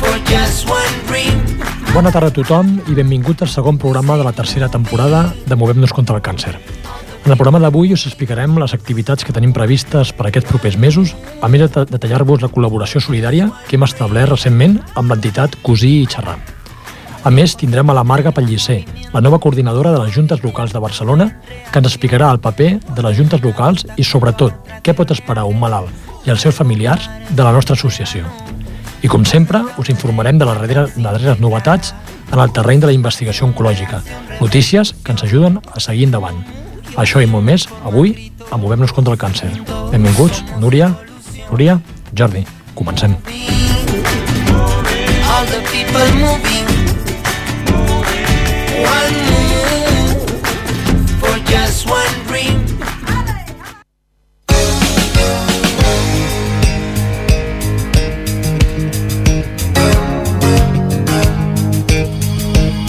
For just one dream. Bona tarda a tothom i benvingut al segon programa de la tercera temporada de Movem-nos contra el càncer. En el programa d'avui us explicarem les activitats que tenim previstes per aquests propers mesos, a més de detallar-vos la col·laboració solidària que hem establert recentment amb l'entitat Cosí i Xerrar. A més, tindrem a la Marga Pellicer, la nova coordinadora de les Juntes Locals de Barcelona, que ens explicarà el paper de les Juntes Locals i, sobretot, què pot esperar un malalt i els seus familiars de la nostra associació. I, com sempre, us informarem de les darreres, novetats en el terreny de la investigació oncològica, notícies que ens ajuden a seguir endavant. Això i molt més, avui, a Movem-nos contra el càncer. Benvinguts, Núria, Núria, Jordi. Comencem. All the people moving.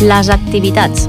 Les activitats.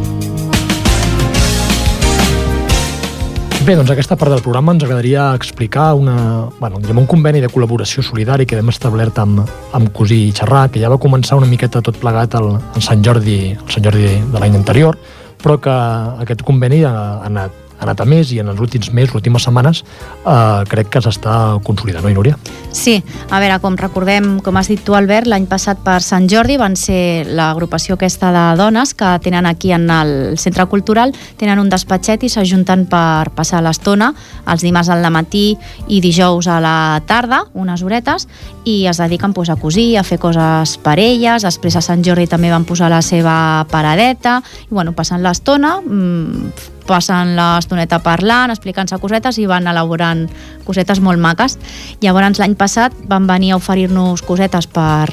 Bé, doncs aquesta part del programa ens agradaria explicar una, bueno, diríem un conveni de col·laboració solidari que hem establert amb, amb Cosí i Xerrar, que ja va començar una miqueta tot plegat el Sant Jordi, el Sant Jordi de l'any anterior, però que aquest conveni ha anat ha anat a més i en els últims mesos, les últimes setmanes, eh, crec que s'està consolidant, oi, Núria? Sí, a veure, com recordem, com has dit tu, Albert, l'any passat per Sant Jordi van ser l'agrupació aquesta de dones que tenen aquí en el centre cultural, tenen un despatxet i s'ajunten per passar l'estona els dimarts al matí i dijous a la tarda, unes horetes, i es dediquen pues, a cosir, a fer coses per elles, després a Sant Jordi també van posar la seva paradeta, i bueno, passant l'estona, mmm, passen l'estoneta parlant, explicant-se cosetes i van elaborant cosetes molt maques. Llavors l'any passat van venir a oferir-nos cosetes per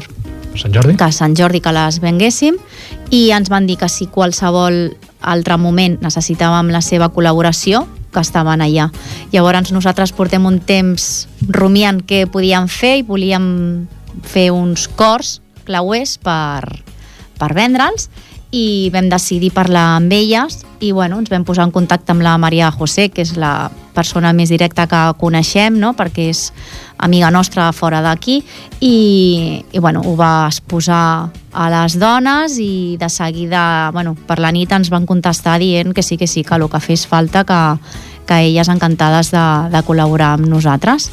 Sant Jordi? que Sant Jordi que les venguéssim i ens van dir que si qualsevol altre moment necessitàvem la seva col·laboració, que estaven allà. Llavors nosaltres portem un temps rumiant què podíem fer i volíem fer uns cors clauers per, per vendre'ls i vam decidir parlar amb elles i bueno, ens vam posar en contacte amb la Maria José, que és la persona més directa que coneixem, no? perquè és amiga nostra fora d'aquí i, i bueno, ho va exposar a les dones i de seguida, bueno, per la nit ens van contestar dient que sí, que sí, que el que fes falta que, que elles encantades de, de col·laborar amb nosaltres.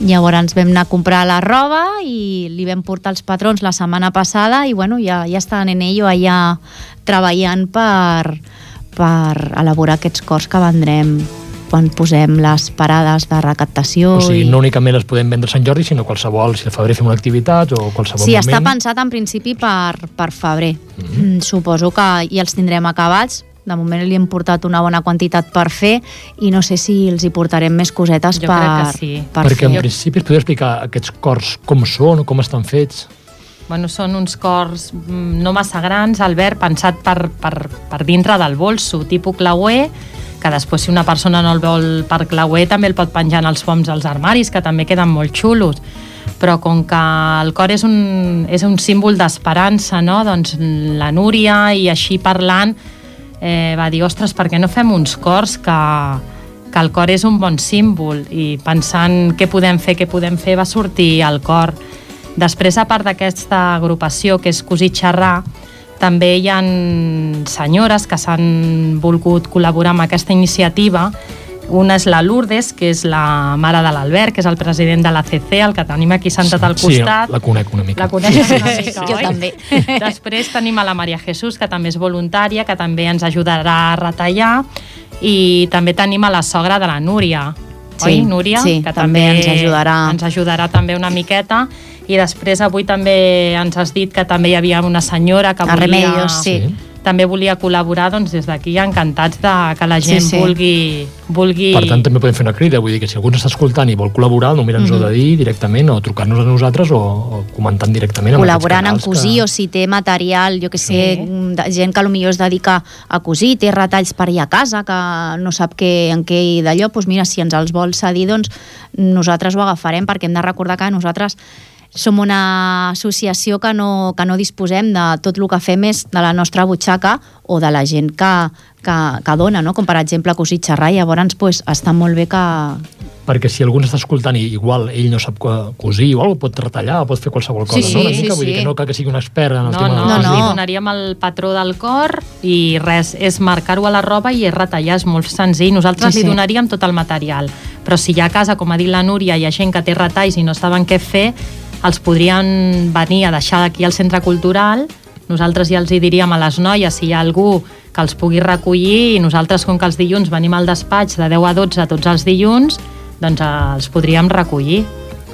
Llavors vam anar a comprar la roba i li vam portar els patrons la setmana passada i bueno, ja, ja estan en ello allà treballant per, per elaborar aquests cors que vendrem quan posem les parades de recaptació. O sigui, i... no únicament les podem vendre a Sant Jordi, sinó qualsevol, si al febrer fem una activitat o qualsevol Sí, moment. està pensat en principi per, per febrer. Mm. -hmm. Suposo que ja els tindrem acabats. De moment li hem portat una bona quantitat per fer i no sé si els hi portarem més cosetes Jo per, crec que sí. per Perquè en fer. principi es podria explicar aquests cors com són o com estan fets. Bueno, són uns cors mm, no massa grans, Albert, pensat per, per, per dintre del bolso, tipus clauer, que després si una persona no el vol per clauer també el pot penjar en els foms dels armaris, que també queden molt xulos. Però com que el cor és un, és un símbol d'esperança, no? doncs la Núria i així parlant eh, va dir, ostres, per què no fem uns cors que, que el cor és un bon símbol i pensant què podem fer, què podem fer, va sortir el cor. Després, a part d'aquesta agrupació que és Cosí Xerrar, també hi ha senyores que s'han volgut col·laborar amb aquesta iniciativa. Una és la Lourdes, que és la mare de l'Albert, que és el president de l'ACC, el que tenim aquí sentat al costat. Sí, la conec una mica. La coneixes una mica, Jo oi? també. Després tenim a la Maria Jesús, que també és voluntària, que també ens ajudarà a retallar, i també tenim a la sogra de la Núria, Sí, oi, Núria? sí, que també ens ajudarà. Ens ajudarà també una miqueta. I després avui també ens has dit que també hi havia una senyora que A volia... Remedios, sí. Sí. També volia col·laborar, doncs des d'aquí encantats de que la gent Sí, sí. vulgui, vulgui... Per tant, també podem fer una crida, vull dir que si algú ens està escoltant i vol col·laborar, només ens ho ha de dir directament o trucar-nos a nosaltres o, o comentant directament col·laborant en cosir canals o si té material, jo que sé, Sí. mm, de gent que potser es dedica a cosir, té retalls per allà a casa, que no sap què, en què i d'allò, doncs mira, si ens els vol cedir, doncs nosaltres ho agafarem, perquè hem de recordar que nosaltres som una associació que no, que no disposem de tot el que fem és de la nostra butxaca o de la gent que, que, que dona, no? com per exemple cosir xerrar, llavors pues, està molt bé que, perquè si algú està escoltant i igual ell no sap co- cosir o alguna pot retallar o pot fer qualsevol cosa, Sí, no? Una sí, mica, vull dir sí. que no cal que sigui un expert en el No, tema no, No, cosir. no. no. li donaríem el patró del cor i res, és marcar-ho a la roba i és retallar, és molt senzill. Nosaltres Sí, li sí. donaríem tot el material, però si hi ha a casa, com ha dit la Núria, hi ha gent que té retalls i no saben què fer, els podrien venir a deixar aquí al centre cultural, nosaltres ja els hi diríem a les noies si hi ha algú que els pugui recollir i nosaltres, com que els dilluns venim al despatx de 10 a 12 tots els dilluns, doncs eh, els podríem recollir.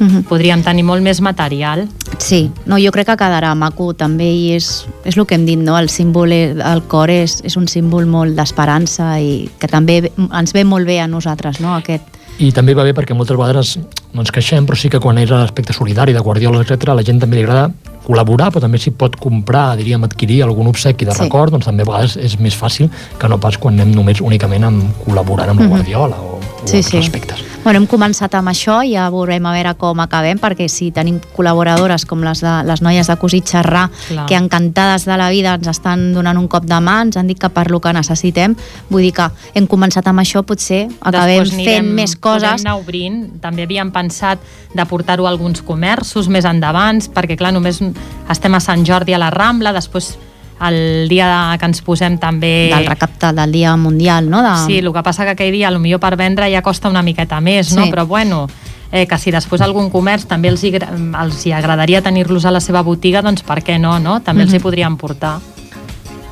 Mhm. Podríem tenir molt més material. Sí, no, jo crec que quedarà maco també i és, és el que hem dit, no? el símbol, el cor és, és un símbol molt d'esperança i que també ve- ens ve molt bé a nosaltres, no? aquest, I també va bé perquè moltes vegades no ens queixem, però sí que quan és l'aspecte solidari de guardioles, etc, a la gent també li agrada col·laborar, però també si pot comprar, diríem, adquirir algun obsequi de Sí. record, doncs també a vegades és més fàcil que no pas quan anem només únicament amb col·laborant amb la Mhm. guardiola o Sí, sí. aspectes. Bueno, hem començat amb això, ja veurem a veure com acabem, perquè si tenim col·laboradores com les, de, les noies de Xerrar, Clar. que encantades de la vida ens estan donant un cop de mà, ens han dit que per lo que necessitem, vull dir que hem començat amb això, potser acabem Després fent anirem- més coses. Anar obrint. També havíem pensat de portar-ho a alguns comerços més endavant, perquè clar, només estem a Sant Jordi a la Rambla, després el dia que ens posem també... del recapte del Dia Mundial, no? De... Sí, el que passa que aquell dia potser per vendre ja costa una miqueta més, no? Sí. Però bueno, eh, que si després algun comerç també els hi, els hi agradaria tenir-los a la seva botiga, doncs per què no, no? També els hi podríem portar.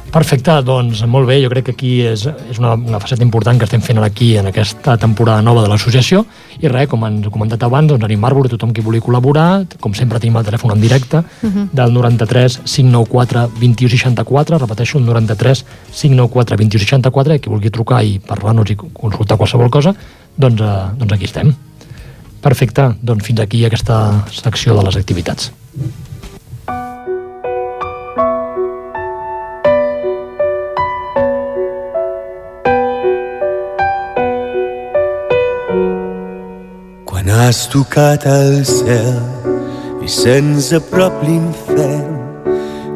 Perfecte, doncs molt bé, jo crec que aquí és, és una, una faceta important que estem fent aquí en aquesta temporada nova de l'associació. I res, com he comentat abans, doncs animar-vos a tothom qui vulgui col·laborar, com sempre tenim el telèfon en directe del 93 594 2164, repeteixo, el 93 594 2164 i qui vulgui trucar i parlar-nos i consultar qualsevol cosa, doncs, eh, doncs aquí estem. Perfecte, doncs fins aquí aquesta secció de les activitats. Has tocat el cel i se'ns aprop l'infern,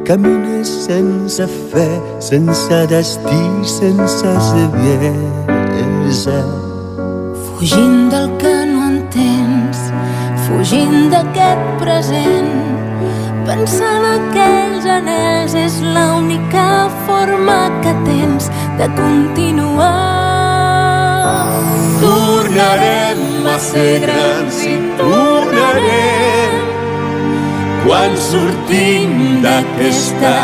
camines sense fe, sense destí, sense saviesa. Fugint del que no entens, fugint d'aquest present, pensant aquells anells és l'única forma que tens de continuar. Tornarem a ser grans i tornarem quan sortim d'aquesta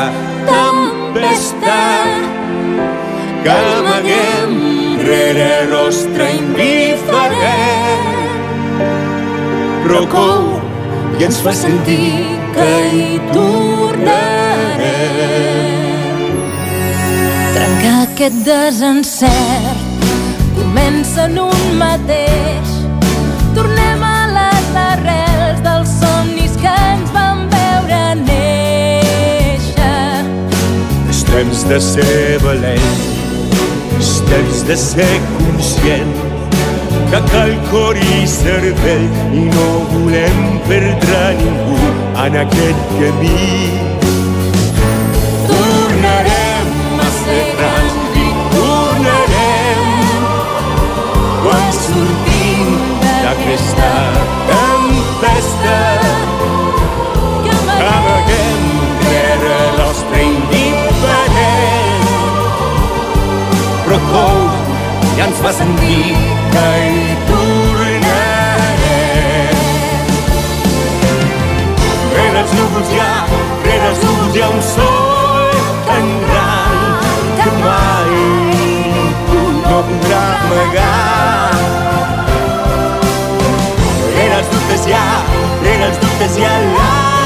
tempesta que amaguem rere rostre indiferent. Però cou i ens fa sentir que hi tornarem? Trencar aquest desencert. Comença en un mateix. Temps de ser valent, és temps de ser conscient que cal cor i cervell i no volem perdre ningú en aquest camí. Hi ha, rere els núvols hi ha un sol tan gran que mai ningú no podrà amagar. Rere els dubtes hi ha, rere els dubtes hi ha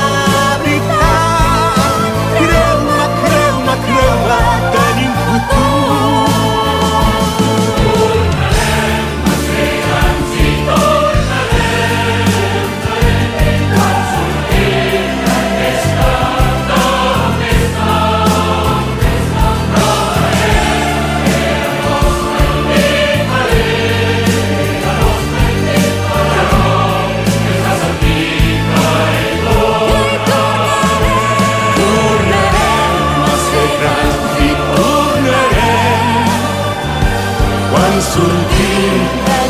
sortim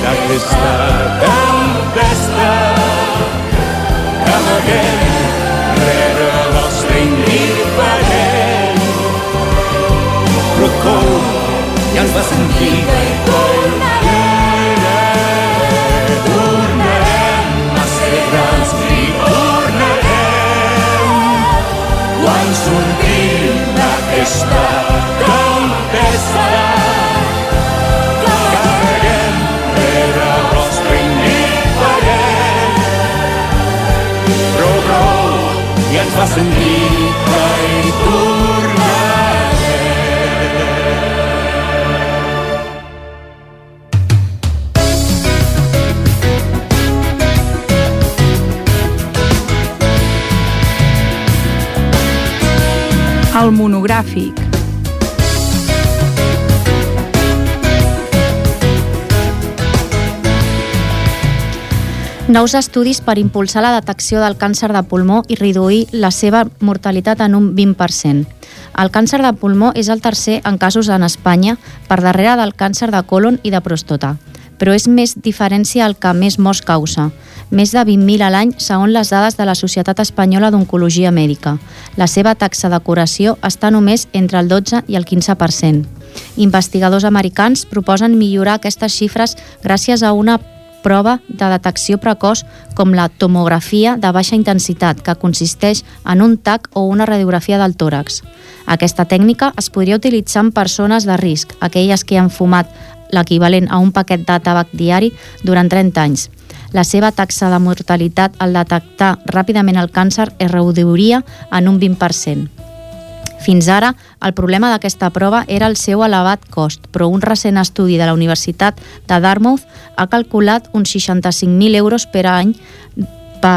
d'aquesta tempesta. Camalguem rere l'ostre indiferent. Però com ja ens va sentir, com que hi tornarem. El monogràfic. Nous estudis per impulsar la detecció del càncer de pulmó i reduir la seva mortalitat en un 20%. El càncer de pulmó és el tercer en casos en Espanya, per darrere del càncer de colon i de prostata. Però és més diferència el que més morts causa. Més de 20.000 a l'any, segons les dades de la Societat Espanyola d'Oncologia Mèdica. La seva taxa de curació està només entre el 12 i el 15%. Investigadors americans proposen millorar aquestes xifres gràcies a una prova de detecció precoç com la tomografia de baixa intensitat, que consisteix en un TAC o una radiografia del tòrax. Aquesta tècnica es podria utilitzar en persones de risc, aquelles que han fumat l'equivalent a un paquet de tabac diari durant 30 anys. La seva taxa de mortalitat al detectar ràpidament el càncer es reduiria en un 20%. Fins ara, el problema d'aquesta prova era el seu elevat cost, però un recent estudi de la Universitat de Dartmouth ha calculat uns 65.000 euros per any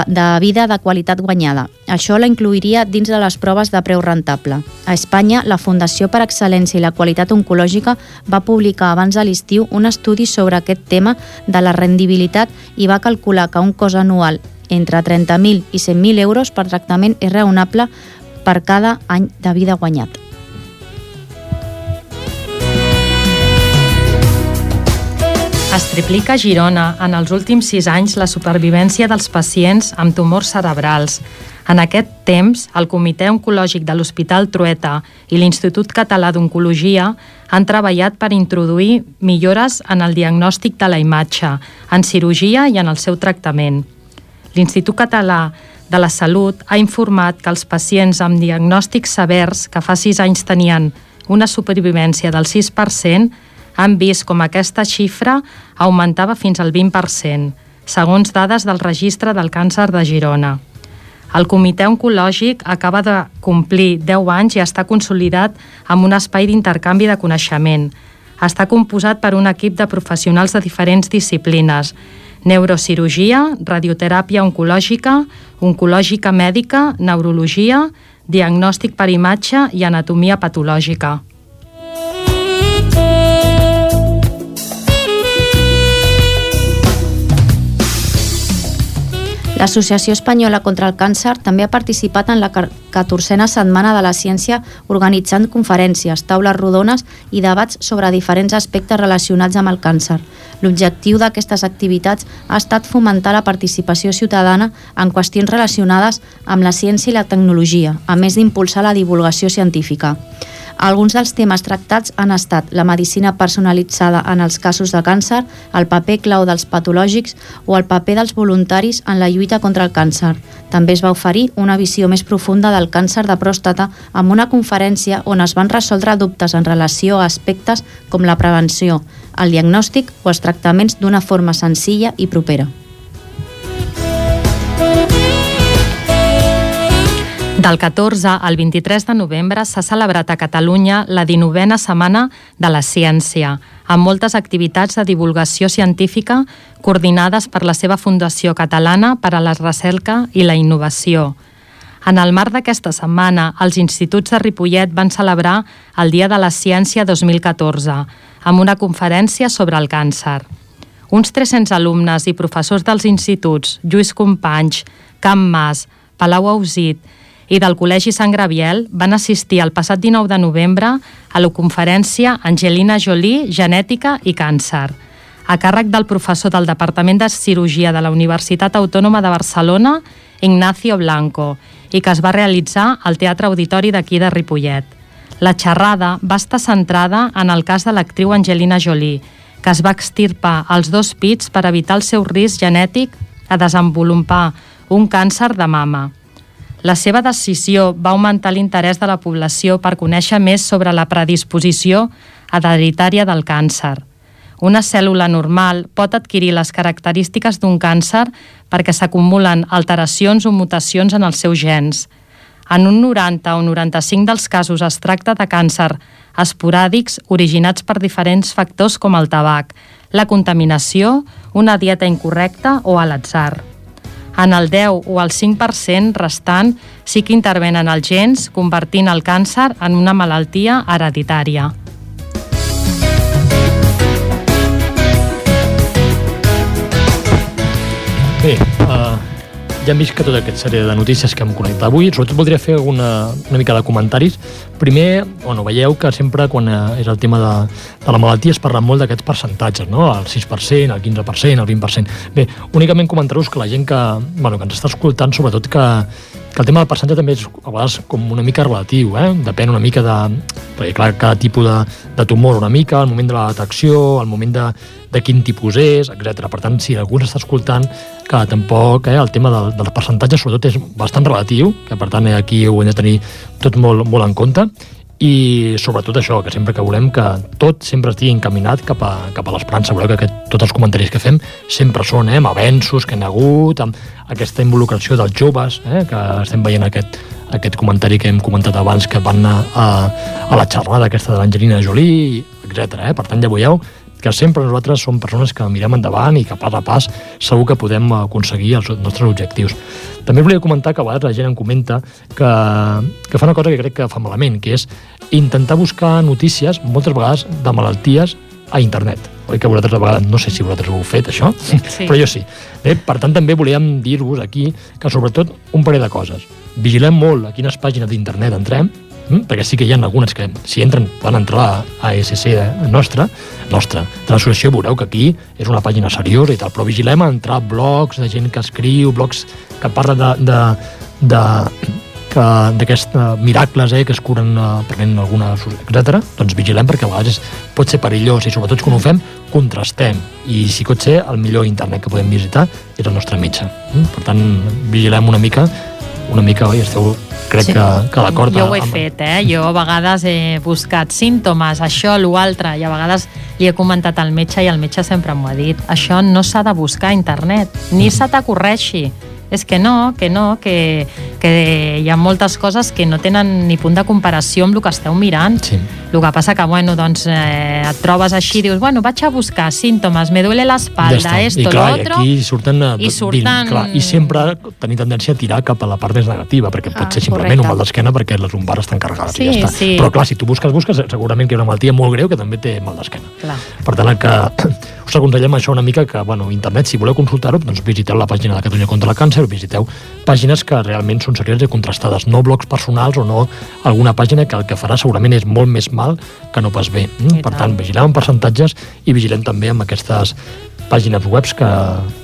de vida de qualitat guanyada. Això la incluiria dins de les proves de preu rentable. A Espanya, la Fundació per Excel·lència i la Qualitat Oncològica va publicar abans de l'estiu un estudi sobre aquest tema de la rendibilitat i va calcular que un cost anual entre 30.000 i 100.000 euros per tractament és raonable per cada any de vida guanyat. Es triplica a Girona en els últims sis anys la supervivència dels pacients amb tumors cerebrals. En aquest temps, el Comitè Oncològic de l'Hospital Trueta i l'Institut Català d'Oncologia han treballat per introduir millores en el diagnòstic de la imatge, en cirurgia i en el seu tractament. L'Institut Català de la Salut ha informat que els pacients amb diagnòstics severs que fa sis anys tenien una supervivència del 6% han vist com aquesta xifra augmentava fins al 20%, segons dades del Registre del Càncer de Girona. El Comitè Oncològic acaba de complir 10 anys i està consolidat amb un espai d'intercanvi de coneixement. Està composat per un equip de professionals de diferents disciplines, neurocirurgia, radioteràpia oncològica, oncològica mèdica, neurologia, diagnòstic per imatge i anatomia patològica. L'Associació Espanyola contra el Càncer també ha participat en la 14a Setmana de la Ciència organitzant conferències, taules rodones i debats sobre diferents aspectes relacionats amb el càncer. L'objectiu d'aquestes activitats ha estat fomentar la participació ciutadana en qüestions relacionades amb la ciència i la tecnologia, a més d'impulsar la divulgació científica. Alguns dels temes tractats han estat la medicina personalitzada en els casos de càncer, el paper clau dels patològics o el paper dels voluntaris en la lluita contra el càncer. També es va oferir una visió més profunda del càncer de pròstata amb una conferència on es van resoldre dubtes en relació a aspectes com la prevenció, el diagnòstic o els tractaments d'una forma senzilla i propera. Del 14 al 23 de novembre s'ha celebrat a Catalunya la 19a Setmana de la Ciència, amb moltes activitats de divulgació científica coordinades per la seva Fundació Catalana per a la Recerca i la Innovació. En el marc d'aquesta setmana, els instituts de Ripollet van celebrar el Dia de la Ciència 2014, amb una conferència sobre el càncer. Uns 300 alumnes i professors dels instituts Lluís Companys, Camp Mas, Palau Ausit i del Col·legi Sant Graviel van assistir el passat 19 de novembre a la conferència Angelina Jolie, Genètica i Càncer. a càrrec del professor del Departament de Cirurgia de la Universitat Autònoma de Barcelona, Ignacio Blanco, i que es va realitzar al Teatre Auditori d'aquí de Ripollet. La xerrada va estar centrada en el cas de l'actriu Angelina Jolie, que es va extirpar els dos pits per evitar el seu risc genètic a desenvolupar un càncer de mama. La seva decisió va augmentar l'interès de la població per conèixer més sobre la predisposició hereditària del càncer. Una cèl·lula normal pot adquirir les característiques d'un càncer perquè s'acumulen alteracions o mutacions en els seus gens. En un 90 o 95 dels casos es tracta de càncer esporàdics originats per diferents factors com el tabac, la contaminació, una dieta incorrecta o a l'atzar. En el 10 o el 5% restant sí que intervenen els gens, convertint el càncer en una malaltia hereditària. Bé, uh, ja hem vist que tota aquesta sèrie de notícies que hem connectat avui, sobretot voldria fer una, una mica de comentaris. Primer, bueno, veieu que sempre quan eh, és el tema de, de la malaltia es parla molt d'aquests percentatges, no? el 6%, el 15%, el 20%. Bé, únicament comentar-vos que la gent que, bueno, que ens està escoltant, sobretot que, que el tema del percentatge també és a vegades com una mica relatiu, eh? depèn una mica de... Perquè, clar, cada tipus de, de tumor una mica, el moment de la detecció, el moment de, de quin tipus és, etc. Per tant, si algú està escoltant, que tampoc eh, el tema del, dels percentatges sobretot és bastant relatiu, que per tant aquí ho hem de tenir tot molt, molt en compte, i sobretot això, que sempre que volem que tot sempre estigui encaminat cap a, cap a l'esperança. Voleu que aquest, tots els comentaris que fem sempre són eh, amb avenços que hi ha hagut, amb aquesta involucració dels joves, eh, que estem veient aquest, aquest comentari que hem comentat abans que van anar a, a la xerrada aquesta de l'Angelina Jolie, etc. Eh? Per tant, ja veieu que sempre nosaltres som persones que mirem endavant i que pas a pas segur que podem aconseguir els nostres objectius. També volia comentar que a vegades la gent em comenta que, que fa una cosa que crec que fa malament, que és intentar buscar notícies, moltes vegades, de malalties a internet. Oi que vosaltres a vegades, no sé si vosaltres ho heu fet, això, Sí. però jo sí. Bé, per tant, també volíem dir-vos aquí que, sobretot, un parell de coses. Vigilem molt a quines pàgines d'internet entrem? Perquè sí que hi ha algunes que, si entren, poden entrar a ASC nostra, nostra, de l'associació, veureu que aquí és una pàgina seriosa i tal, però vigilem a entrar blogs de gent que escriu, blogs que parlen de, de, de que d'aquests eh, miracles eh, que es curen eh, prenent alguna, etc. doncs vigilem perquè a vegades pot ser perillós i sobretot quan ho fem contrastem i si pot ser el millor internet que podem visitar és el nostre metge. Mm? Per tant, vigilem una mica una mica, oi, esteu crec Sí. que, que d'acord Jo ho he amb- fet, eh? Jo a vegades he buscat símptomes, això, l'altre, i a vegades li he comentat al metge i el metge sempre m'ho ha dit. Això no s'ha de buscar a internet, ni se t'acorreixi. És que no, que no, que, que hi ha moltes coses que no tenen ni punt de comparació amb el que esteu mirant. Sí. El que passa que, bueno, doncs, eh, et trobes així, dius, bueno, vaig a buscar símptomes, me duele la Ja esto, lo i otro... aquí surten, eh, i surten- Dins, clar, I sempre tenir tendència a tirar cap a la part més negativa, perquè pot Ah, ser simplement correcte. un mal d'esquena perquè les lumbares estan carregades Sí, i ja està. sí. Però clar, si tu busques, busques, segurament que hi ha una malaltia molt greu que també té mal d'esquena. Per tant, el que us aconsellem això una mica que, bueno, internet, si voleu consultar-ho, doncs visiteu la pàgina de Catalunya contra el càncer, visiteu pàgines que realment són serioses i contrastades, no blogs personals o no alguna pàgina que el que farà segurament és molt més mal que no pas bé. Mm? Per tant. vigilem amb percentatges i vigilem també amb aquestes pàgines webs que,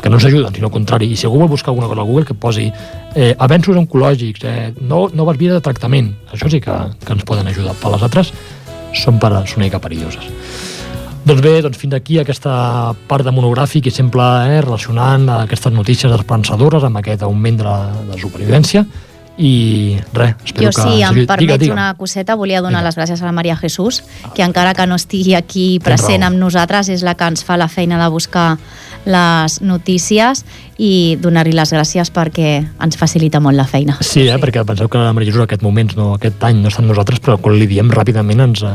que no ens ajuden, sinó al contrari. I si algú vol buscar alguna cosa a Google, que posi eh, avenços oncològics, eh, no, noves vides de tractament. Això sí que, que ens poden ajudar. Per les altres són, per, són una mica perilloses. Doncs bé, doncs fins aquí aquesta part de monogràfic i sempre eh, relacionant aquestes notícies esperançadores amb aquest augment de la, de supervivència i res, espero Jo, que... si em Digue- permets digue. una coseta, volia donar Vinga. les gràcies a la Maria Jesús, que encara que no estigui aquí present amb nosaltres, és la que ens fa la feina de buscar les notícies i donar-li les gràcies perquè ens facilita molt la feina. Sí, eh, perquè penseu que la Maria Jesús aquests moments, no, aquest any no està amb nosaltres, però quan li diem ràpidament ens...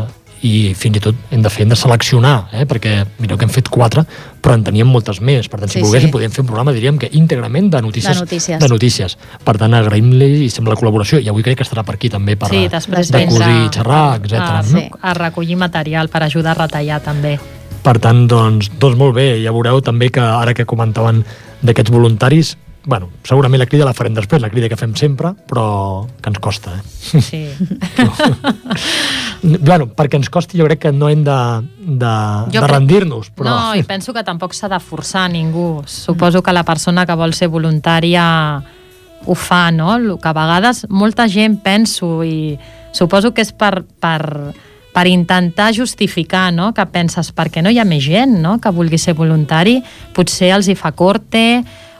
i fins i tot hem de fer, hem de seleccionar, eh? perquè mireu que hem fet quatre, però en teníem moltes més. Per tant, si Sí, volguéssim, sí. podríem fer un programa, diríem que íntegrament de notícies. De notícies. De notícies. Per tant, agraïm-li i sembla la col·laboració. I avui crec que estarà per aquí també per, Sí, després de cosir, xerrar, etc. a, no? sí. a recollir material per ajudar a retallar també. Per tant, doncs, doncs molt bé, ja veureu també que ara que comentaven d'aquests voluntaris, bueno, segurament la crida la farem després, la crida que fem sempre, però que ens costa, eh? Sí. bueno, perquè ens costi jo crec que no hem de, de, Jo de rendir-nos, però... No, i penso que tampoc s'ha de forçar ningú. Suposo que la persona que vol ser voluntària ho fa, no? El que a vegades molta gent penso i suposo que és per, per, per intentar justificar no? que penses perquè no hi ha més gent no? que vulgui ser voluntari, potser els hi fa corte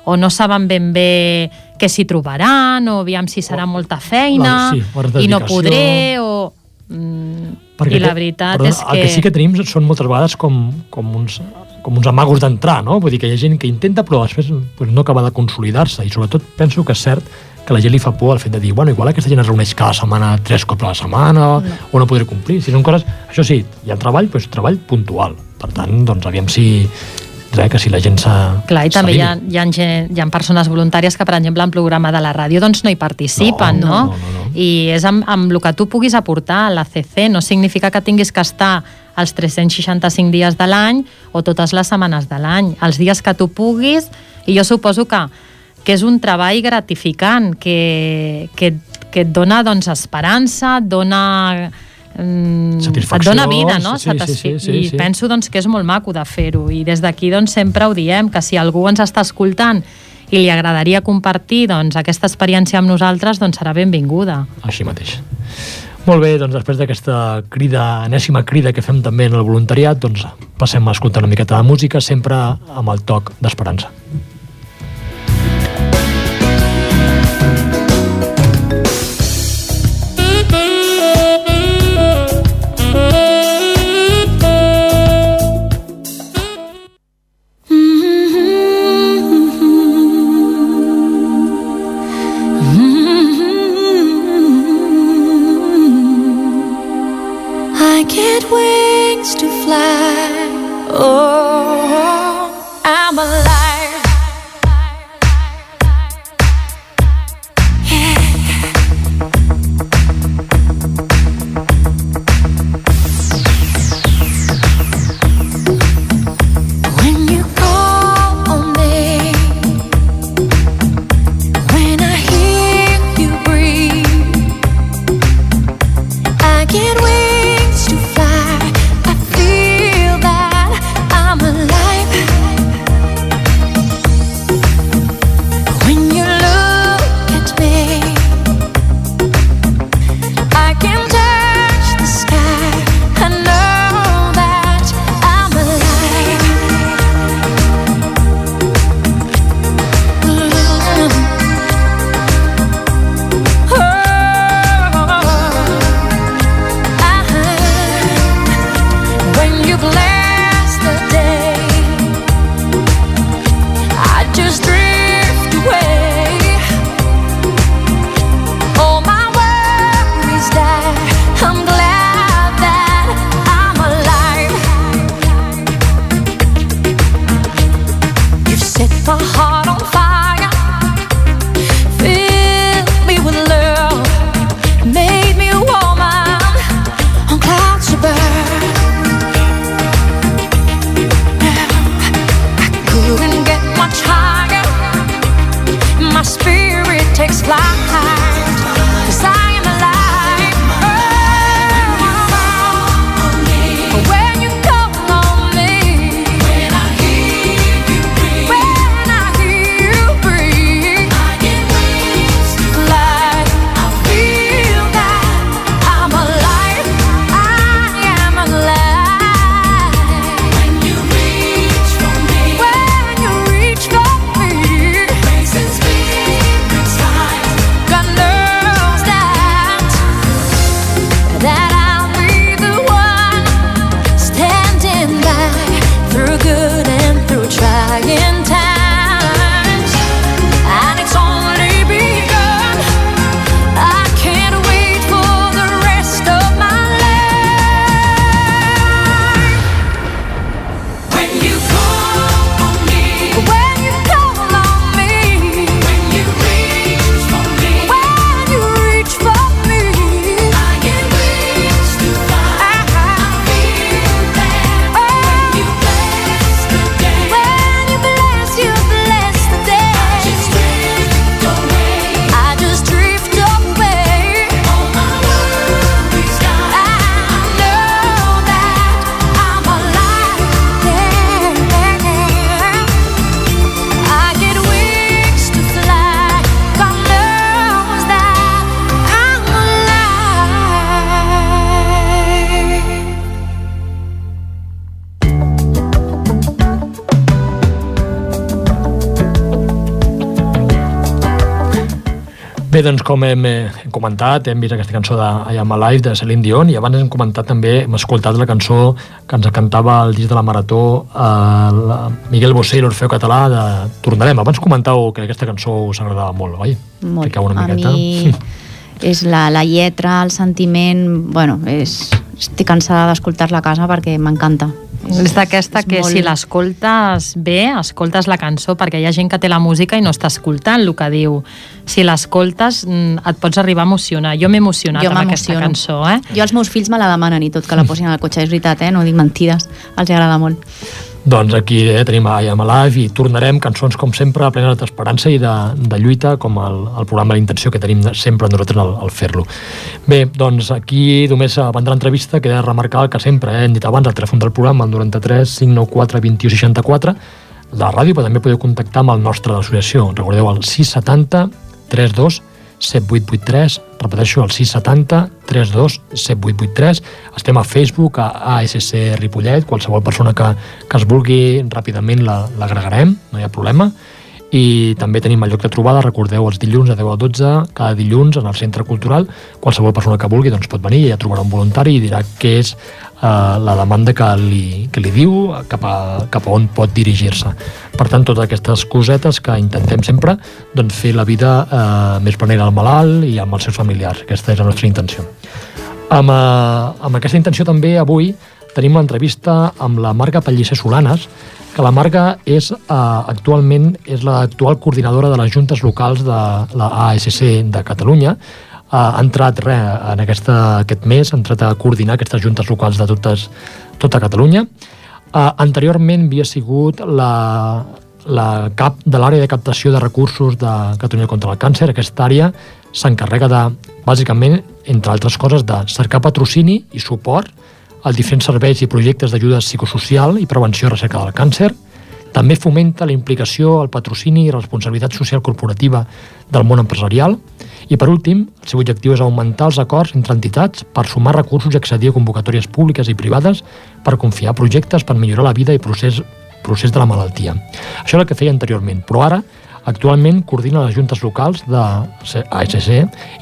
o no saben ben bé què s'hi trobaran o aviam si serà molta feina La- sí, i no podré o... Mm, Perquè I la veritat perdona, és que... El que sí que tenim són moltes vegades com, com uns com uns amagos d'entrar, no? Vull dir que hi ha gent que intenta però després pues, no acaba de consolidar-se i sobretot penso que és cert que la gent li fa por el fet de dir, bueno, igual aquesta gent es reuneix cada setmana, tres cops a la setmana, no. o no podré complir. Si són coses... Això sí, hi ha treball, però és treball puntual. Per tant, doncs, aviam si... Res, que si la gent s'ha... Clar, i també hi ha, hi, ha gent, hi ha persones voluntàries que, per exemple, en programa de la ràdio doncs no hi participen, No, no? no, no, no. I és amb, amb el que tu puguis aportar a l'ACC, no significa que tinguis que estar els 365 dies de l'any o totes les setmanes de l'any, els dies que tu puguis, i jo suposo que, que és un treball gratificant, que, que, que et dona doncs, esperança, et dona et Satisfacció, dona vida, no? sí, sí, sí, sí, I sí. penso doncs, que és molt maco de fer-ho i des d'aquí doncs, sempre ho diem, que si algú ens està escoltant i li agradaria compartir doncs, aquesta experiència amb nosaltres, doncs serà benvinguda. Així mateix. Molt bé, doncs després d'aquesta crida, enèsima crida que fem també en el voluntariat, doncs passem a escoltar una miqueta de música, sempre amb el toc d'esperança. I get wings to fly. Oh, doncs com hem, eh, hem comentat, hem vist aquesta cançó de I Am Alive de Celine Dion i abans hem comentat també, hem escoltat la cançó que ens cantava el disc de la Marató eh, la Miguel Bosé i l'Orfeo Català de Tornarem. Abans comentàveu que aquesta cançó us agradava molt, oi? Molt. Fiqueu una a miqueta. mi és la, la lletra, el sentiment... Bueno, és, estic cansada d'escoltar-la a casa perquè m'encanta. És d'aquesta que molt- si l'escoltes bé, escoltes la cançó, perquè hi ha gent que té la música i no està escoltant el que diu. Si l'escoltes, mm, et pots arribar a emocionar. Jo m'he emocionat Jo amb aquesta cançó, eh? Jo els meus fills me la demanen i tot que la posin al cotxe, és veritat, eh? no dic mentides, els agrada molt. Doncs aquí eh, tenim I Am Alive i tornarem cançons com sempre plenes d'esperança i de, de lluita com el, el programa L'Intenció que tenim sempre nosaltres al, al fer-lo. Bé, doncs aquí només abans de l'entrevista queda remarcar el que sempre eh, hem dit abans, el telèfon del programa, el 93 594 21 64 de la ràdio, però també podeu contactar amb el nostre de l'associació. Recordeu el 670 32 7883, repeteixo, el 670 32 7883. Estem a Facebook, a ASC Ripollet, qualsevol persona que, que es vulgui ràpidament la- l'agregarem, no hi ha problema. I també tenim el lloc de trobada, recordeu, els dilluns de 10 a 12, cada dilluns en el Centre Cultural. Qualsevol persona que vulgui doncs pot venir i ja trobarà un voluntari i dirà què és eh, la demanda que li, que li diu, cap a, cap a on pot dirigir-se. Per tant, totes aquestes cosetes que intentem sempre doncs, fer la vida eh, més planera al malalt i amb els seus familiars. Aquesta és la nostra intenció. Amb, eh, amb aquesta intenció també avui tenim l'entrevista amb la Marga Pellicer Solanes, que la Marga és eh, actualment és l'actual coordinadora de les juntes locals de la ASC de Catalunya. Eh, ha entrat re, en aquesta, aquest mes, ha entrat a coordinar aquestes juntes locals de totes, tota Catalunya. Uh, anteriorment havia sigut la, la cap de l'àrea de captació de recursos de Catalunya contra el càncer. Aquesta àrea s'encarrega de, bàsicament, entre altres coses, de cercar patrocini i suport a diferents serveis i projectes d'ajuda psicosocial i prevenció i recerca del càncer. També fomenta la implicació, el patrocini i responsabilitat social corporativa del món empresarial. I, per últim, el seu objectiu és augmentar els acords entre entitats per sumar recursos i accedir a convocatòries públiques i privades per confiar projectes per millorar la vida i procés, procés de la malaltia. Això és el que feia anteriorment, però ara actualment coordina les juntes locals de ASC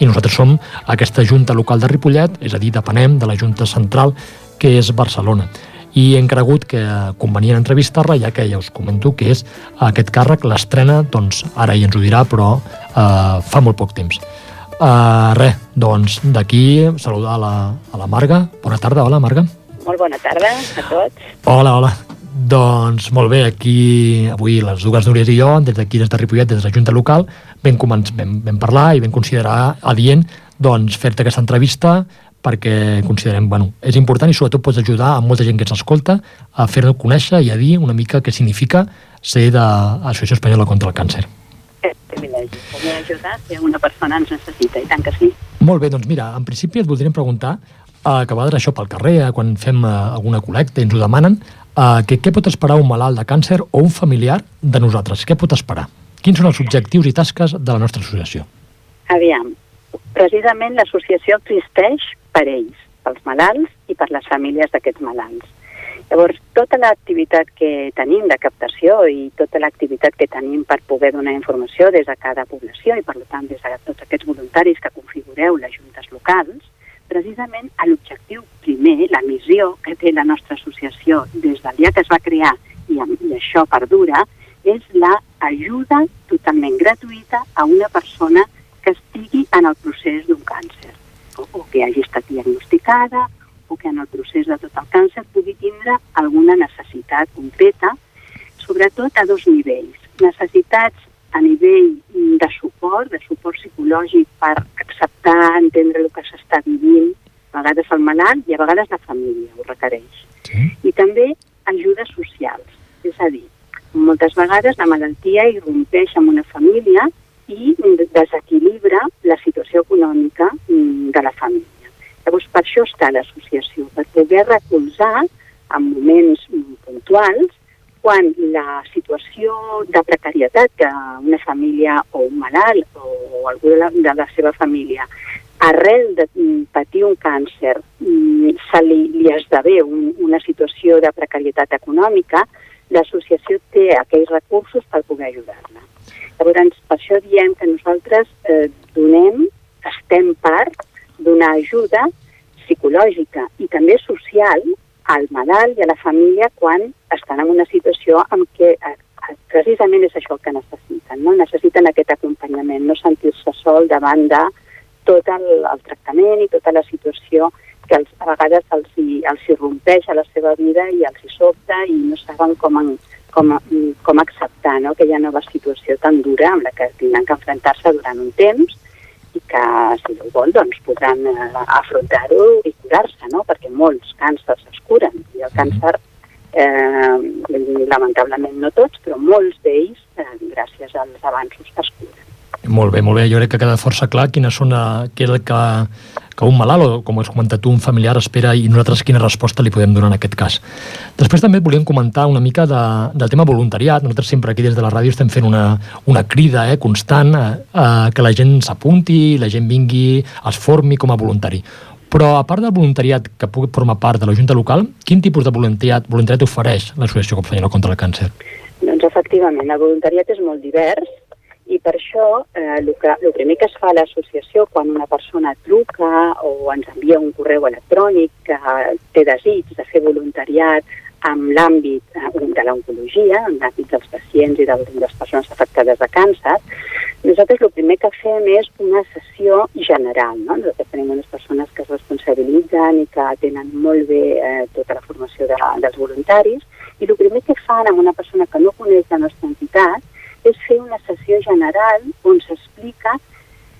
i nosaltres som aquesta junta local de Ripollet, és a dir, depenem de la junta central que és Barcelona i hem cregut que convenient entrevistar-la, ja que ja us comento que és aquest càrrec, l'estrena, doncs ara ja ens ho dirà, però eh, fa molt poc temps. Uh, res, doncs d'aquí saludar a la, a la Marga. Bona tarda, hola Marga. Molt bona tarda a tots. Hola, hola. Doncs molt bé, aquí avui les dues Núries i jo, des d'aquí, des de Ripollet, des de la Junta Local, vam, començ, vam, vam parlar i vam considerar adient doncs, fer-te aquesta entrevista perquè considerem, bueno, és important i sobretot pots ajudar a molta gent que ens escolta a fer-ho conèixer i a dir una mica què significa ser de l'Associació Espanyola contra el Càncer. És un privilegi poder ajudar si una persona ens necessita, i tant que sí. Molt bé, doncs mira, en principi et voldríem preguntar eh, a vegades això pel carrer, eh, quan fem eh, alguna col·lecta i ens ho demanen, eh, que què pot esperar un malalt de càncer o un familiar de nosaltres? Què pot esperar? Quins són els objectius i tasques de la nostra associació? Aviam, precisament l'associació existeix per ells, pels malalts i per les famílies d'aquests malalts. Llavors, tota l'activitat que tenim de captació i tota l'activitat que tenim per poder donar informació des de cada població i, per tant, des de tots aquests voluntaris que configureu les juntes locals, precisament l'objectiu primer, la missió que té la nostra associació des del dia que es va crear i, i això perdura, és la ajuda totalment gratuïta a una persona en el procés d'un càncer o, o que hagi estat diagnosticada o que en el procés de tot el càncer pugui tindre alguna necessitat concreta, sobretot a dos nivells. Necessitats a nivell de suport, de suport psicològic per acceptar, entendre el que s'està vivint, a vegades el malalt i a vegades la família ho requereix. Sí. I també ajudes socials, és a dir, moltes vegades la malaltia irrompeix en una família i desequilibra la situació econòmica mm, de la família. Llavors, per això està l'associació, per poder recolzar en moments mm, puntuals quan la situació de precarietat que una família o un malalt o algú de la, de la seva família arrel de mm, patir un càncer mm, se li, li esdevé un, una situació de precarietat econòmica, l'associació té aquells recursos per poder ajudar-la. Llavors, per això diem que nosaltres eh, donem, estem part d'una ajuda psicològica i també social al malalt i a la família quan estan en una situació en què eh, eh, precisament és això el que necessiten, no? necessiten aquest acompanyament, no sentir-se sol davant de tot el, el tractament i tota la situació que els, a vegades els hi, els hi rompeix a la seva vida i els hi sobta i no saben com, en, com, com acceptar no? aquella nova situació tan dura amb la que tindran que enfrontar-se durant un temps i que, si Déu vol, doncs, podran eh, afrontar-ho i curar-se, no? perquè molts càncers es curen i el càncer, eh, lamentablement no tots, però molts d'ells, eh, gràcies als avanços, es curen. Molt bé, molt bé. Jo crec que queda força clar quines són, és el que, que un malalt, o com has comentat tu, un familiar espera i nosaltres quina resposta li podem donar en aquest cas. Després també volíem comentar una mica de, del tema voluntariat. Nosaltres sempre aquí des de la ràdio estem fent una, una crida eh, constant a, a que la gent s'apunti, la gent vingui, es formi com a voluntari. Però a part del voluntariat que pugui formar part de la Junta Local, quin tipus de voluntariat, voluntariat ofereix l'Associació Companyia contra el Càncer? Doncs efectivament, el voluntariat és molt divers i per això eh, el, que, el primer que es fa a l'associació quan una persona truca o ens envia un correu electrònic que té desig de fer voluntariat en l'àmbit eh, de l'oncologia, en l'àmbit dels pacients i de les persones afectades de càncer, nosaltres el primer que fem és una sessió general. No? Nosaltres tenim unes persones que es responsabilitzen i que tenen molt bé eh, tota la formació de, dels voluntaris i el primer que fan amb una persona que no coneix la nostra entitat és fer una sessió general on s'explica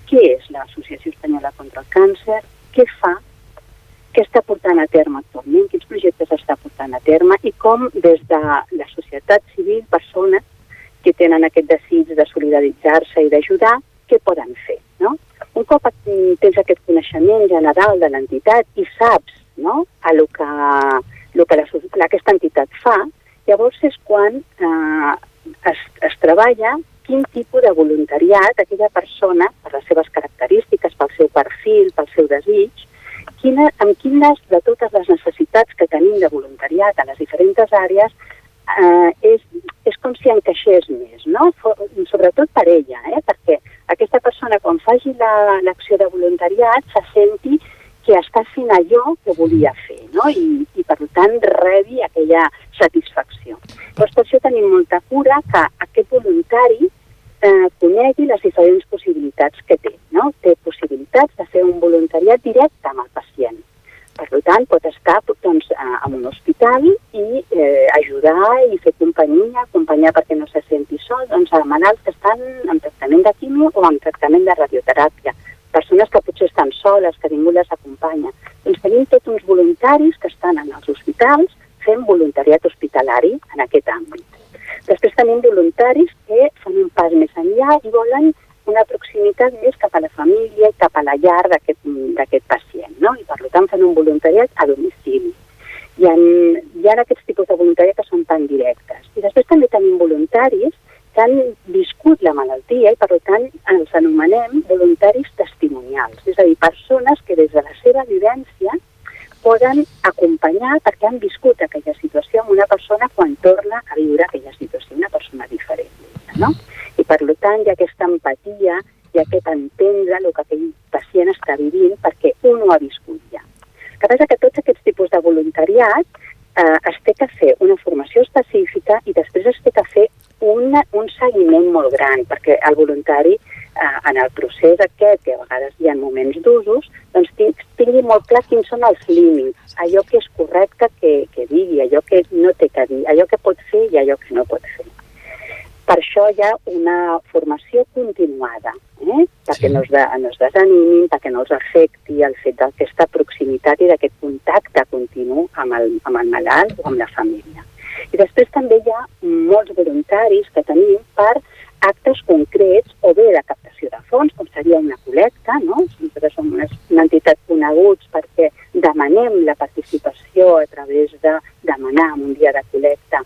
què és l'Associació Espanyola contra el Càncer, què fa, què està portant a terme actualment, quins projectes està portant a terme i com des de la societat civil, persones que tenen aquest desig de solidaritzar-se i d'ajudar, què poden fer. No? Un cop tens aquest coneixement general de l'entitat i saps no, a lo que, lo que la, aquesta entitat fa, llavors és quan eh, es, es treballa quin tipus de voluntariat aquella persona, per les seves característiques, pel seu perfil, pel seu desig, quina, amb quines de totes les necessitats que tenim de voluntariat a les diferents àrees eh, és, és com si encaixés més, no? sobretot per ella, eh? perquè aquesta persona quan faci l'acció la, de voluntariat se senti que està fent allò que volia fer, no? I, i per tant rebi aquella satisfacció. Llavors per això tenim molta cura que aquest voluntari eh, conegui les diferents possibilitats que té, no? Té possibilitats de fer un voluntariat directe amb el pacient. Per tant, pot estar doncs, en un hospital i eh, ajudar i fer companyia, acompanyar perquè no se senti sol, doncs, a malalts que estan en tractament de quimio o en tractament de radioteràpia persones que potser estan soles, que ningú les acompanya. Doncs tenim tots uns voluntaris que estan en els hospitals fent voluntariat hospitalari en aquest àmbit. Després tenim voluntaris que fan un pas més enllà i volen una proximitat més cap a la família i cap a la llar d'aquest pacient, no? I per tant fan un voluntariat a domicili. Hi ha, hi ha aquests tipus de voluntariat que són tan directes. I després també tenim voluntaris que han viscut la malaltia i, per tant, ens anomenem voluntaris testimonials, és a dir, persones que des de la seva vivència poden acompanyar perquè han viscut aquella situació amb una persona quan torna a viure aquella situació, una persona diferent. No? I per tant hi ha aquesta empatia i aquest entendre el que aquell pacient està vivint perquè un ho ha viscut ja. Que passa que tots aquests tipus de voluntariat eh, es té que fer una formació específica i després es té que fer un, un seguiment molt gran, perquè el voluntari eh, en el procés aquest, que a vegades hi ha moments d'usos, doncs tingui molt clar quins són els límits, allò que és correcte que, que digui, allò que no té que dir, allò que pot fer i allò que no pot fer. Per això hi ha una formació continuada, eh? perquè sí. no, es de, no es desanimin, perquè no els afecti el fet d'aquesta proximitat i d'aquest contacte continu amb el, amb el malalt o amb la família. I després també hi ha molts voluntaris que tenim per actes concrets o bé de captació fons, com seria una col·lecta, no? Nosaltres som una, una entitat coneguts perquè demanem la participació a través de demanar un dia de col·lecta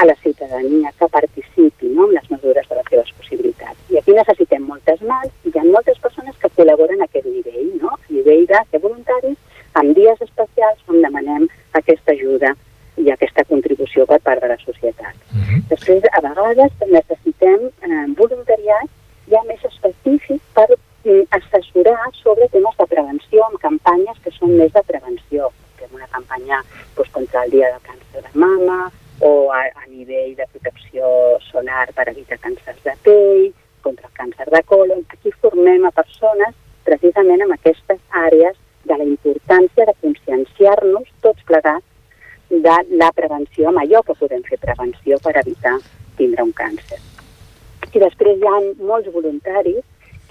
a la ciutadania que participi no, en les mesures de les seves possibilitats. I aquí necessitem moltes mans i hi ha moltes persones que col·laboren a aquest nivell, no? a nivell de, de voluntaris, amb dies especials on demanem aquesta ajuda i aquesta contribució per part de la societat. Uh -huh. Després, a vegades, necessitem eh, voluntariat ja més específic per mm, assessorar sobre temes de prevenció amb campanyes que són més de prevenció. Fem una campanya doncs, contra el dia del càncer de mama o a, a nivell de protecció solar per evitar càncers de pell, contra el càncer de colon. Aquí formem a persones precisament en aquestes àrees de la importància de conscienciar-nos tots plegats de la prevenció amb allò que podem fer prevenció per evitar tindre un càncer. I després hi ha molts voluntaris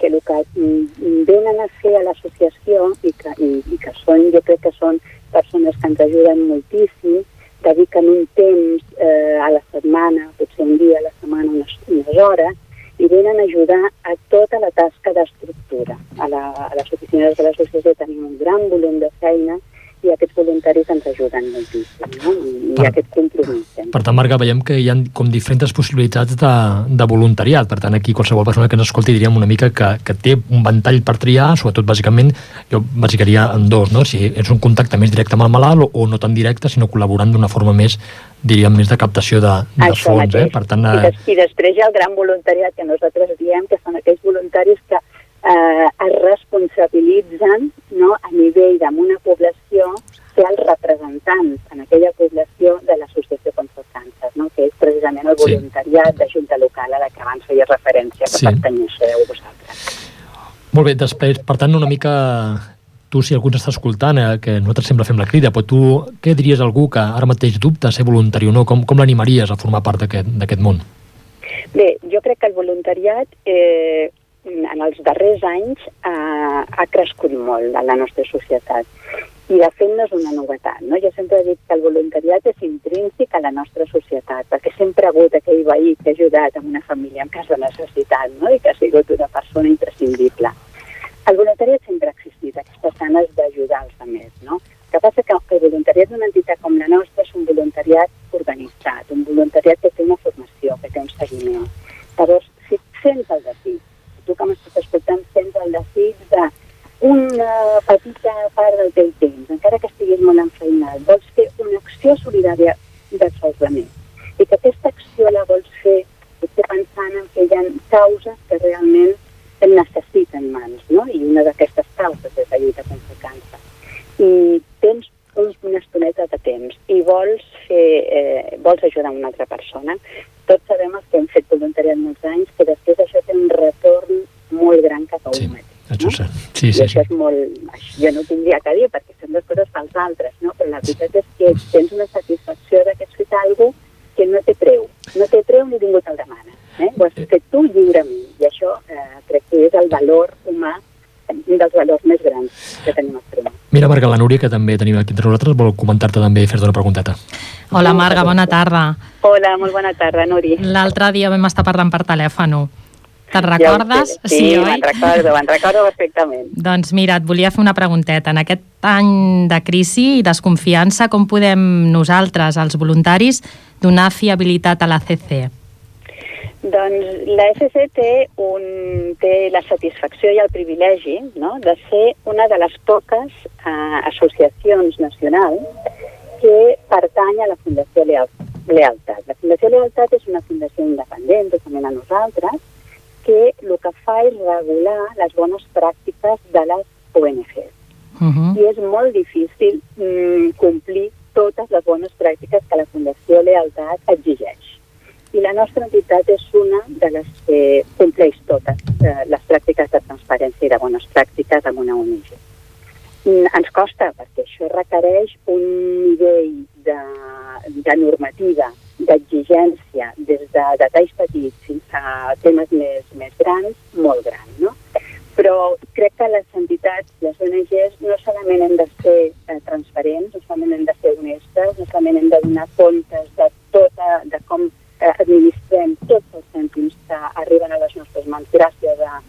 que el que mm, venen a fer a l'associació i, que, i, i que són, jo crec que són persones que ens ajuden moltíssim, dediquen un temps eh, a la setmana, potser un dia a la setmana, unes, unes hores, i venen a ajudar a tota la tasca d'estructura. A, la, a les oficines de l'associació tenim un gran volum de feina i aquests voluntaris ens ajuden moltíssim, no? I, i Per- aquest compromís. sempre. Per tant, Marga, veiem que hi ha com diferents possibilitats de, de voluntariat. Per tant, aquí qualsevol persona que ens escolti diríem una mica que, que té un ventall per triar, sobretot, bàsicament, jo bàsicaria en dos, no? Si és un contacte més directe amb el malalt o, o no tan directe, sinó col·laborant d'una forma més, diríem, més de captació de, de Això fons. Eh? Per tant, I, eh, des, I després hi ha el gran voluntariat que nosaltres diem que són aquells voluntaris que eh, es responsabilitzen no, a nivell d'una població ser els representants en aquella població de l'associació contra el càncer, no? que és precisament el Sí. voluntariat de Junta Local a la que abans feia referència, que Sí. sí. pertanyeixeu vosaltres. Molt bé, després, per tant, una mica tu, si algú ens està escoltant, eh, que nosaltres sempre fem la crida, però tu què diries a algú que ara mateix dubta ser voluntari o no? Com, com l'animaries a formar part d'aquest món? Bé, jo crec que el voluntariat eh, en els darrers anys ha, ha crescut molt a la nostra societat i de fet no és una novetat. No? Jo sempre he dit que el voluntariat és intrínsec a la nostra societat perquè sempre ha hagut aquell veí que ha ajudat en una família en cas de necessitat no? i que ha sigut una persona imprescindible. El voluntariat sempre ha existit, aquestes ganes d'ajudar els altres. No? El que passa que el voluntariat d'una entitat com la nostra és un voluntariat organitzat, un voluntariat que té una formació, que té un seguiment. Llavors, si sents el desig, tu que m'estàs escoltant sents el desig de una petita part del teu temps, encara que estiguis molt enfeinat, vols fer una acció solidària dels altres i que aquesta acció la vols fer potser pensant en que hi ha causes que realment en necessiten mans, no? I una d'aquestes causes és la lluita contra el càncer. I tens un, una estoneta de temps i vols, fer, eh, vols ajudar una altra persona, tots sabem els que hem fet voluntariat molts anys que després això té un retorn molt gran cap a Sí, un mateix. Això no? sé. Sí, I sí, això sí. és molt... Jo no tindria que dir perquè són les coses pels altres, no? Però la veritat és que tens una satisfacció de que has fet alguna que no té preu. No té preu ni ningú te'l demana. Eh? Ho has fet tu lliurement. I això eh, crec que és el valor humà, un dels valors més grans que tenim als primers. Mira, Marga, la Núria, que també tenim aquí entre nosaltres, vol comentar-te també i fer-te una pregunteta. Hola, Marga, bona tarda. Hola, molt bona tarda, Nuri. L'altre dia vam estar parlant per telèfon. Te'n Ja recordes? sé. Sí, me'n recordo, me'n recordo perfectament. Doncs mira, et volia fer una pregunteta. En aquest any de crisi i desconfiança, com podem nosaltres, els voluntaris, donar fiabilitat a la CC? Doncs la SC té, un, té la satisfacció i el privilegi no? de ser una de les poques eh, associacions nacionals que pertany a la Fundació Leal, Lealtat. La Fundació Lealtat és una fundació independent, totalment a nosaltres, que el que fa és regular les bones pràctiques de les ONGs. Uh -huh. I és molt difícil mm, complir totes les bones pràctiques que la Fundació Lealtat exigeix i la nostra entitat és una de les que compleix totes eh, les pràctiques de transparència i de bones pràctiques amb una ONG. Mm, Ens costa, perquè això requereix un nivell de, de normativa, d'exigència, des de detalls petits fins a temes més, més grans, molt gran, no? Però crec que les entitats, les ONGs, no solament hem de ser eh, transparents, no solament hem de ser honestes, no solament hem de donar comptes de tota, de com eh, administrem tots els cèntims que arriben a les nostres mans gràcies a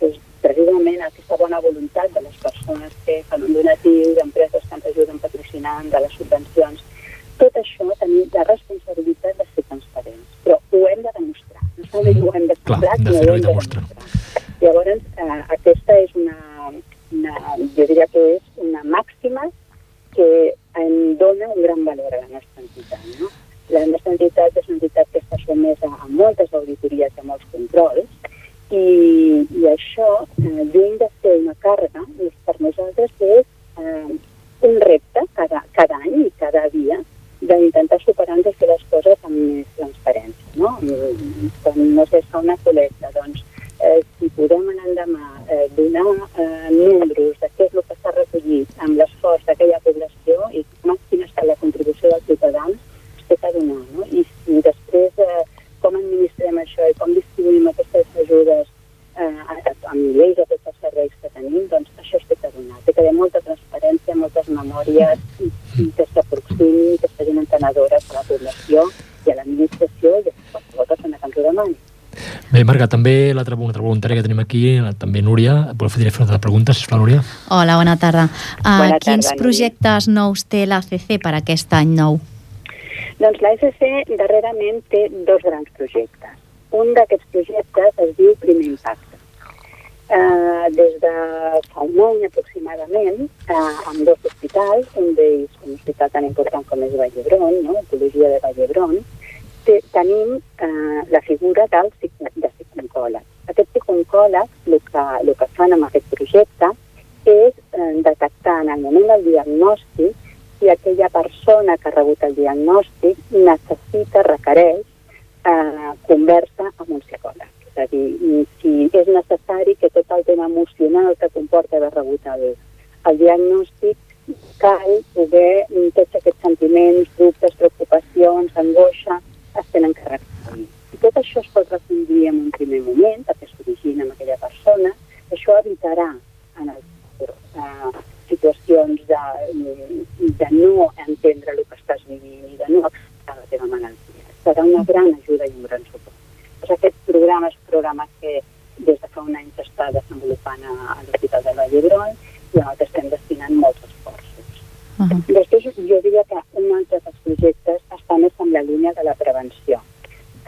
doncs, precisament a aquesta bona voluntat de les persones que fan un donatiu, d'empreses que ens ajuden patrocinant, de les subvencions. Tot això tenim la responsabilitat de ser transparents, però ho hem de demostrar. No solament ho hem de Clar, demostrar, hem de sinó fer-ho ho i hem de demostrar. demostrar. Llavors, eh, aquesta és una, una, jo diria que és una màxima que em dona un gran valor a la nostra entitat. No? La nostra entitat és una entitat que està sotmesa a moltes auditories i a molts controls i i això, eh, lluny de ser una càrrega, és, per nosaltres és eh, un repte cada, cada any i cada dia d'intentar superar-nos i fer les coses amb més transparència. No? I, Quan no sé, es fa una col·lecta, doncs, eh, si podem anar endemà eh, donar eh, números de què és el que s'ha recollit amb l'esforç d'aquella població i com, quina ha estat la contribució dels ciutadans, es té que donar. No? I si després eh, com administrem això i com distribuïm aquestes ajudes eh, a, a, amb nivells de tots els serveis que tenim, doncs això es té que donar. Té que haver molta transparència, moltes memòries i, i que s'aproximin, que siguin entenedores a la població i a l'administració i a qualsevol persona que ens ho demani. Bé, Marga, també l'altra una altra voluntària que tenim aquí, la- també Núria, vol fer fer una altra pregunta, sisplau, Núria. Hola, bona tarda. Uh, Bona tarda, quins Núria. projectes nous té l'ACC per aquest any nou? Doncs l'ASC darrerament té dos grans projectes. Un d'aquests projectes es diu Primer Impacte. Eh, des de fa un any aproximadament, eh, amb dos hospitals, un d'ells un hospital tan important com és Vall d'Hebron, no? Ecologia de Vall d'Hebron, te, tenim eh, la figura del de psicòleg. Aquest psicòleg el que, el que fan amb aquest projecte és eh, detectar en el moment del diagnòstic si aquella persona que ha rebut el diagnòstic necessita, requereix eh, conversa amb un psicòleg. És a dir, si és necessari que tot el tema emocional que comporta haver rebut el, el diagnòstic cal poder tots aquests sentiments, dubtes, preocupacions, angoixa, es tenen que recollir. Tot això es pot reconduir en un primer moment, perquè s'origina en aquella persona, això evitarà en el futur eh, situacions de, de no entendre el que estàs vivint i de no acceptar la teva malaltia. Serà una gran ajuda i un gran suport. Doncs aquest programa és un programa que des de fa un any s'està desenvolupant a, a l'Hospital de Vall d'Hebron i on estem destinant molts esforços. Uh -huh. Després jo diria que un altre dels projectes està més en la línia de la prevenció.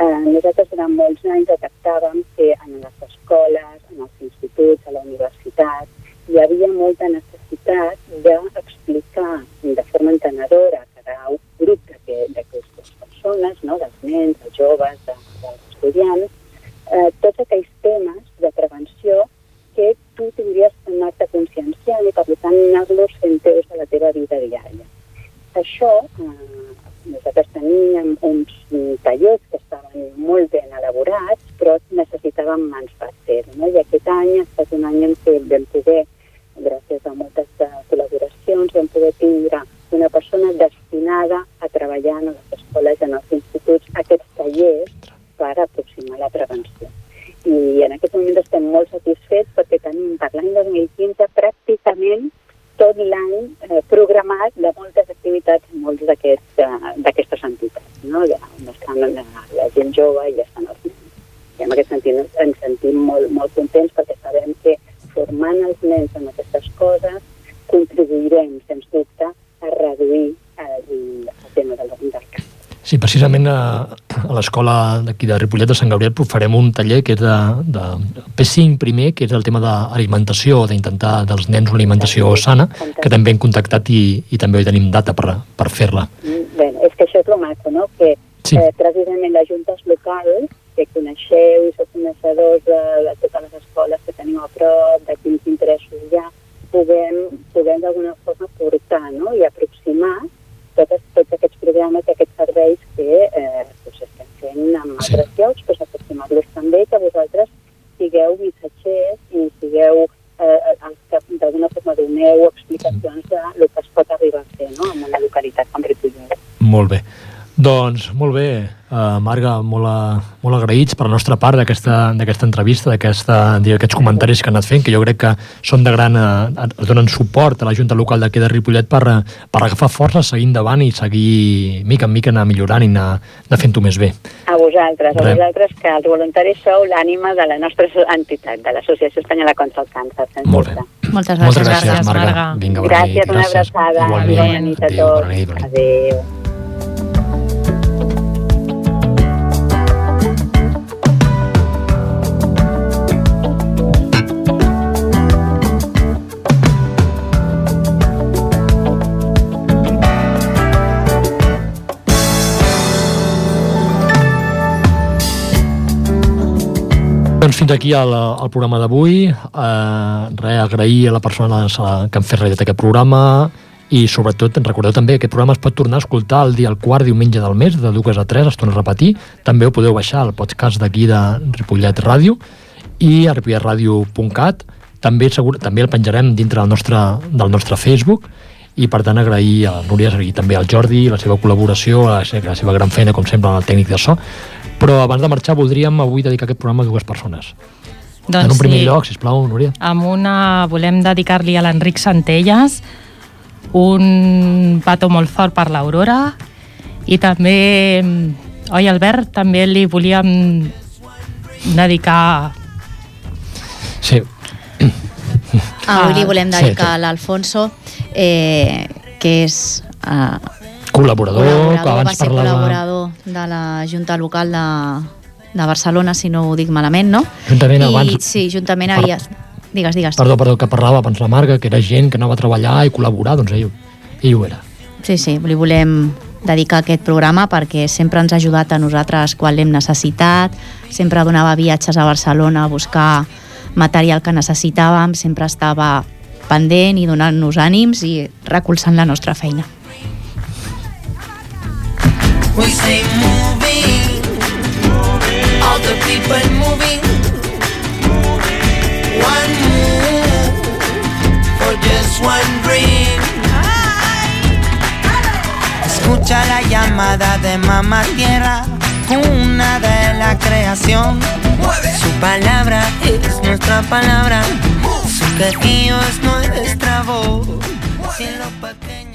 Eh, nosaltres durant molts anys detectàvem que en les escoles, en els instituts, a la universitat, hi havia molta necessitat d'explicar de forma entenedora a cada grup d'aquest- d'aquestes persones, no? dels nens, dels joves, de, dels estudiants, eh, tots aquells temes de prevenció que tu tindries que anar-te conscienciant i per tant anar-los fent teus a la teva vida diària. Això, eh, nosaltres teníem uns mm, tallers que estaven molt ben elaborats, però necessitàvem mans per fer no? I aquest any ha estat un any en què vam poder, gràcies a moltes eh, col·laboracions, vam poder tindre una persona destinada a treballar en les escoles i en els instituts aquests tallers per aproximar la prevenció. I en aquest moment estem molt satisfets perquè tenim per l'any 2015 pràcticament tot l'any eh, programat de moltes activitats en molts d'aquests, eh, d'aquestes entitats, no? Ja, on estan la, la gent jove i ja estan els nens. I en aquest sentit ens, ens sentim molt, molt contents perquè sabem que formant els nens en aquestes coses contribuirem, sens dubte, a reduir el, el tema del, del càncer. Sí, precisament a, a l'escola d'aquí de Ripollet de Sant Gabriel farem un taller que és de, de P5 primer, que és el tema d'alimentació, d'intentar dels nens una alimentació sana, que també hem contactat i, i també tenim data per, per fer-la. Bé, és que això és el maco, no? Que Sí. eh, precisament les juntes locals, que coneixeu i sou coneixedors de, de totes les escoles que teniu a prop, de quins interessos hi ha, puguem, puguem d'alguna forma portar no? i aproximar totes, tots aquests programes i aquests serveis que eh, doncs estem fent en Sí. altres llocs, doncs aproximar-los també, que vosaltres sigueu missatgers i sigueu eh, els que d'alguna forma doneu explicacions de lo que es pot arribar a fer no? en una localitat com Ripollet. Molt bé. Doncs, molt bé, uh, Marga, molt, a, molt agraïts per la nostra part d'aquesta d'aquesta entrevista, d'aquesta- d'aquests comentaris que han anat fent, que jo crec que són de gran... Uh, donen suport a la Junta Local d'aquí de Ripollet per, eh, per agafar força, seguir endavant i seguir mica en mica anar millorant i anar, anar fent-ho més bé. A vosaltres, a Res. vosaltres que els voluntaris sou l'ànima de la nostra entitat, de l'Associació Espanyola contra el Càncer. Molt bé. Moltes Moltes gràcies. gràcies, gràcies, Marga. Marga. Vinga, bona Gràcies, nit. una abraçada. Igualment. Bona nit a tots. Adéu. Fins aquí el, el programa d'avui. Eh, res, agrair a la persona que han fet realitat aquest programa i sobretot recordeu també que aquest programa es pot tornar a escoltar el dia el quart diumenge del mes de 2 a 3, es torna a repetir. També ho podeu baixar al podcast d'aquí de Ripollet Ràdio i a ripolletradio.cat també, segur, també el penjarem dintre del nostre, del nostre Facebook i per tant agrair a la Núria i també al Jordi la seva col·laboració, la seva, la seva gran feina com sempre al tècnic de so. Però abans de marxar voldríem avui dedicar aquest programa a dues persones. Doncs en un primer sí. lloc, sisplau, Núria. Amb una volem dedicar-li a l'Enric Centelles un petó molt fort per l'Aurora i també, oi Albert, també li volíem dedicar sí, Avui li volem sí, dedicar a l'Alfonso, eh, que és eh, col·laborador, que col·laborador, va abans ser parlava col·laborador de la Junta Local de, de Barcelona, si no ho dic malament, no? juntament I, abans Sí, juntament Per- havia... Digues, digues. Perdó, perdó, que parlava abans la Marga, que era gent que no va treballar i col·laborar, doncs ell, ell ho era. Sí, sí, li volem dedicar aquest programa perquè sempre ens ha ajudat a nosaltres quan l'hem necessitat, sempre donava viatges a Barcelona a buscar material que necessitàvem, sempre estava pendent i donant-nos ànims i recolzant la nostra feina. We moving, all the people moving. One move for just one dream. Escucha la llamada de mamá tierra, una de la creación. Su palabra es nuestra palabra, su quejío es nuestra voz. Cielo pequeño.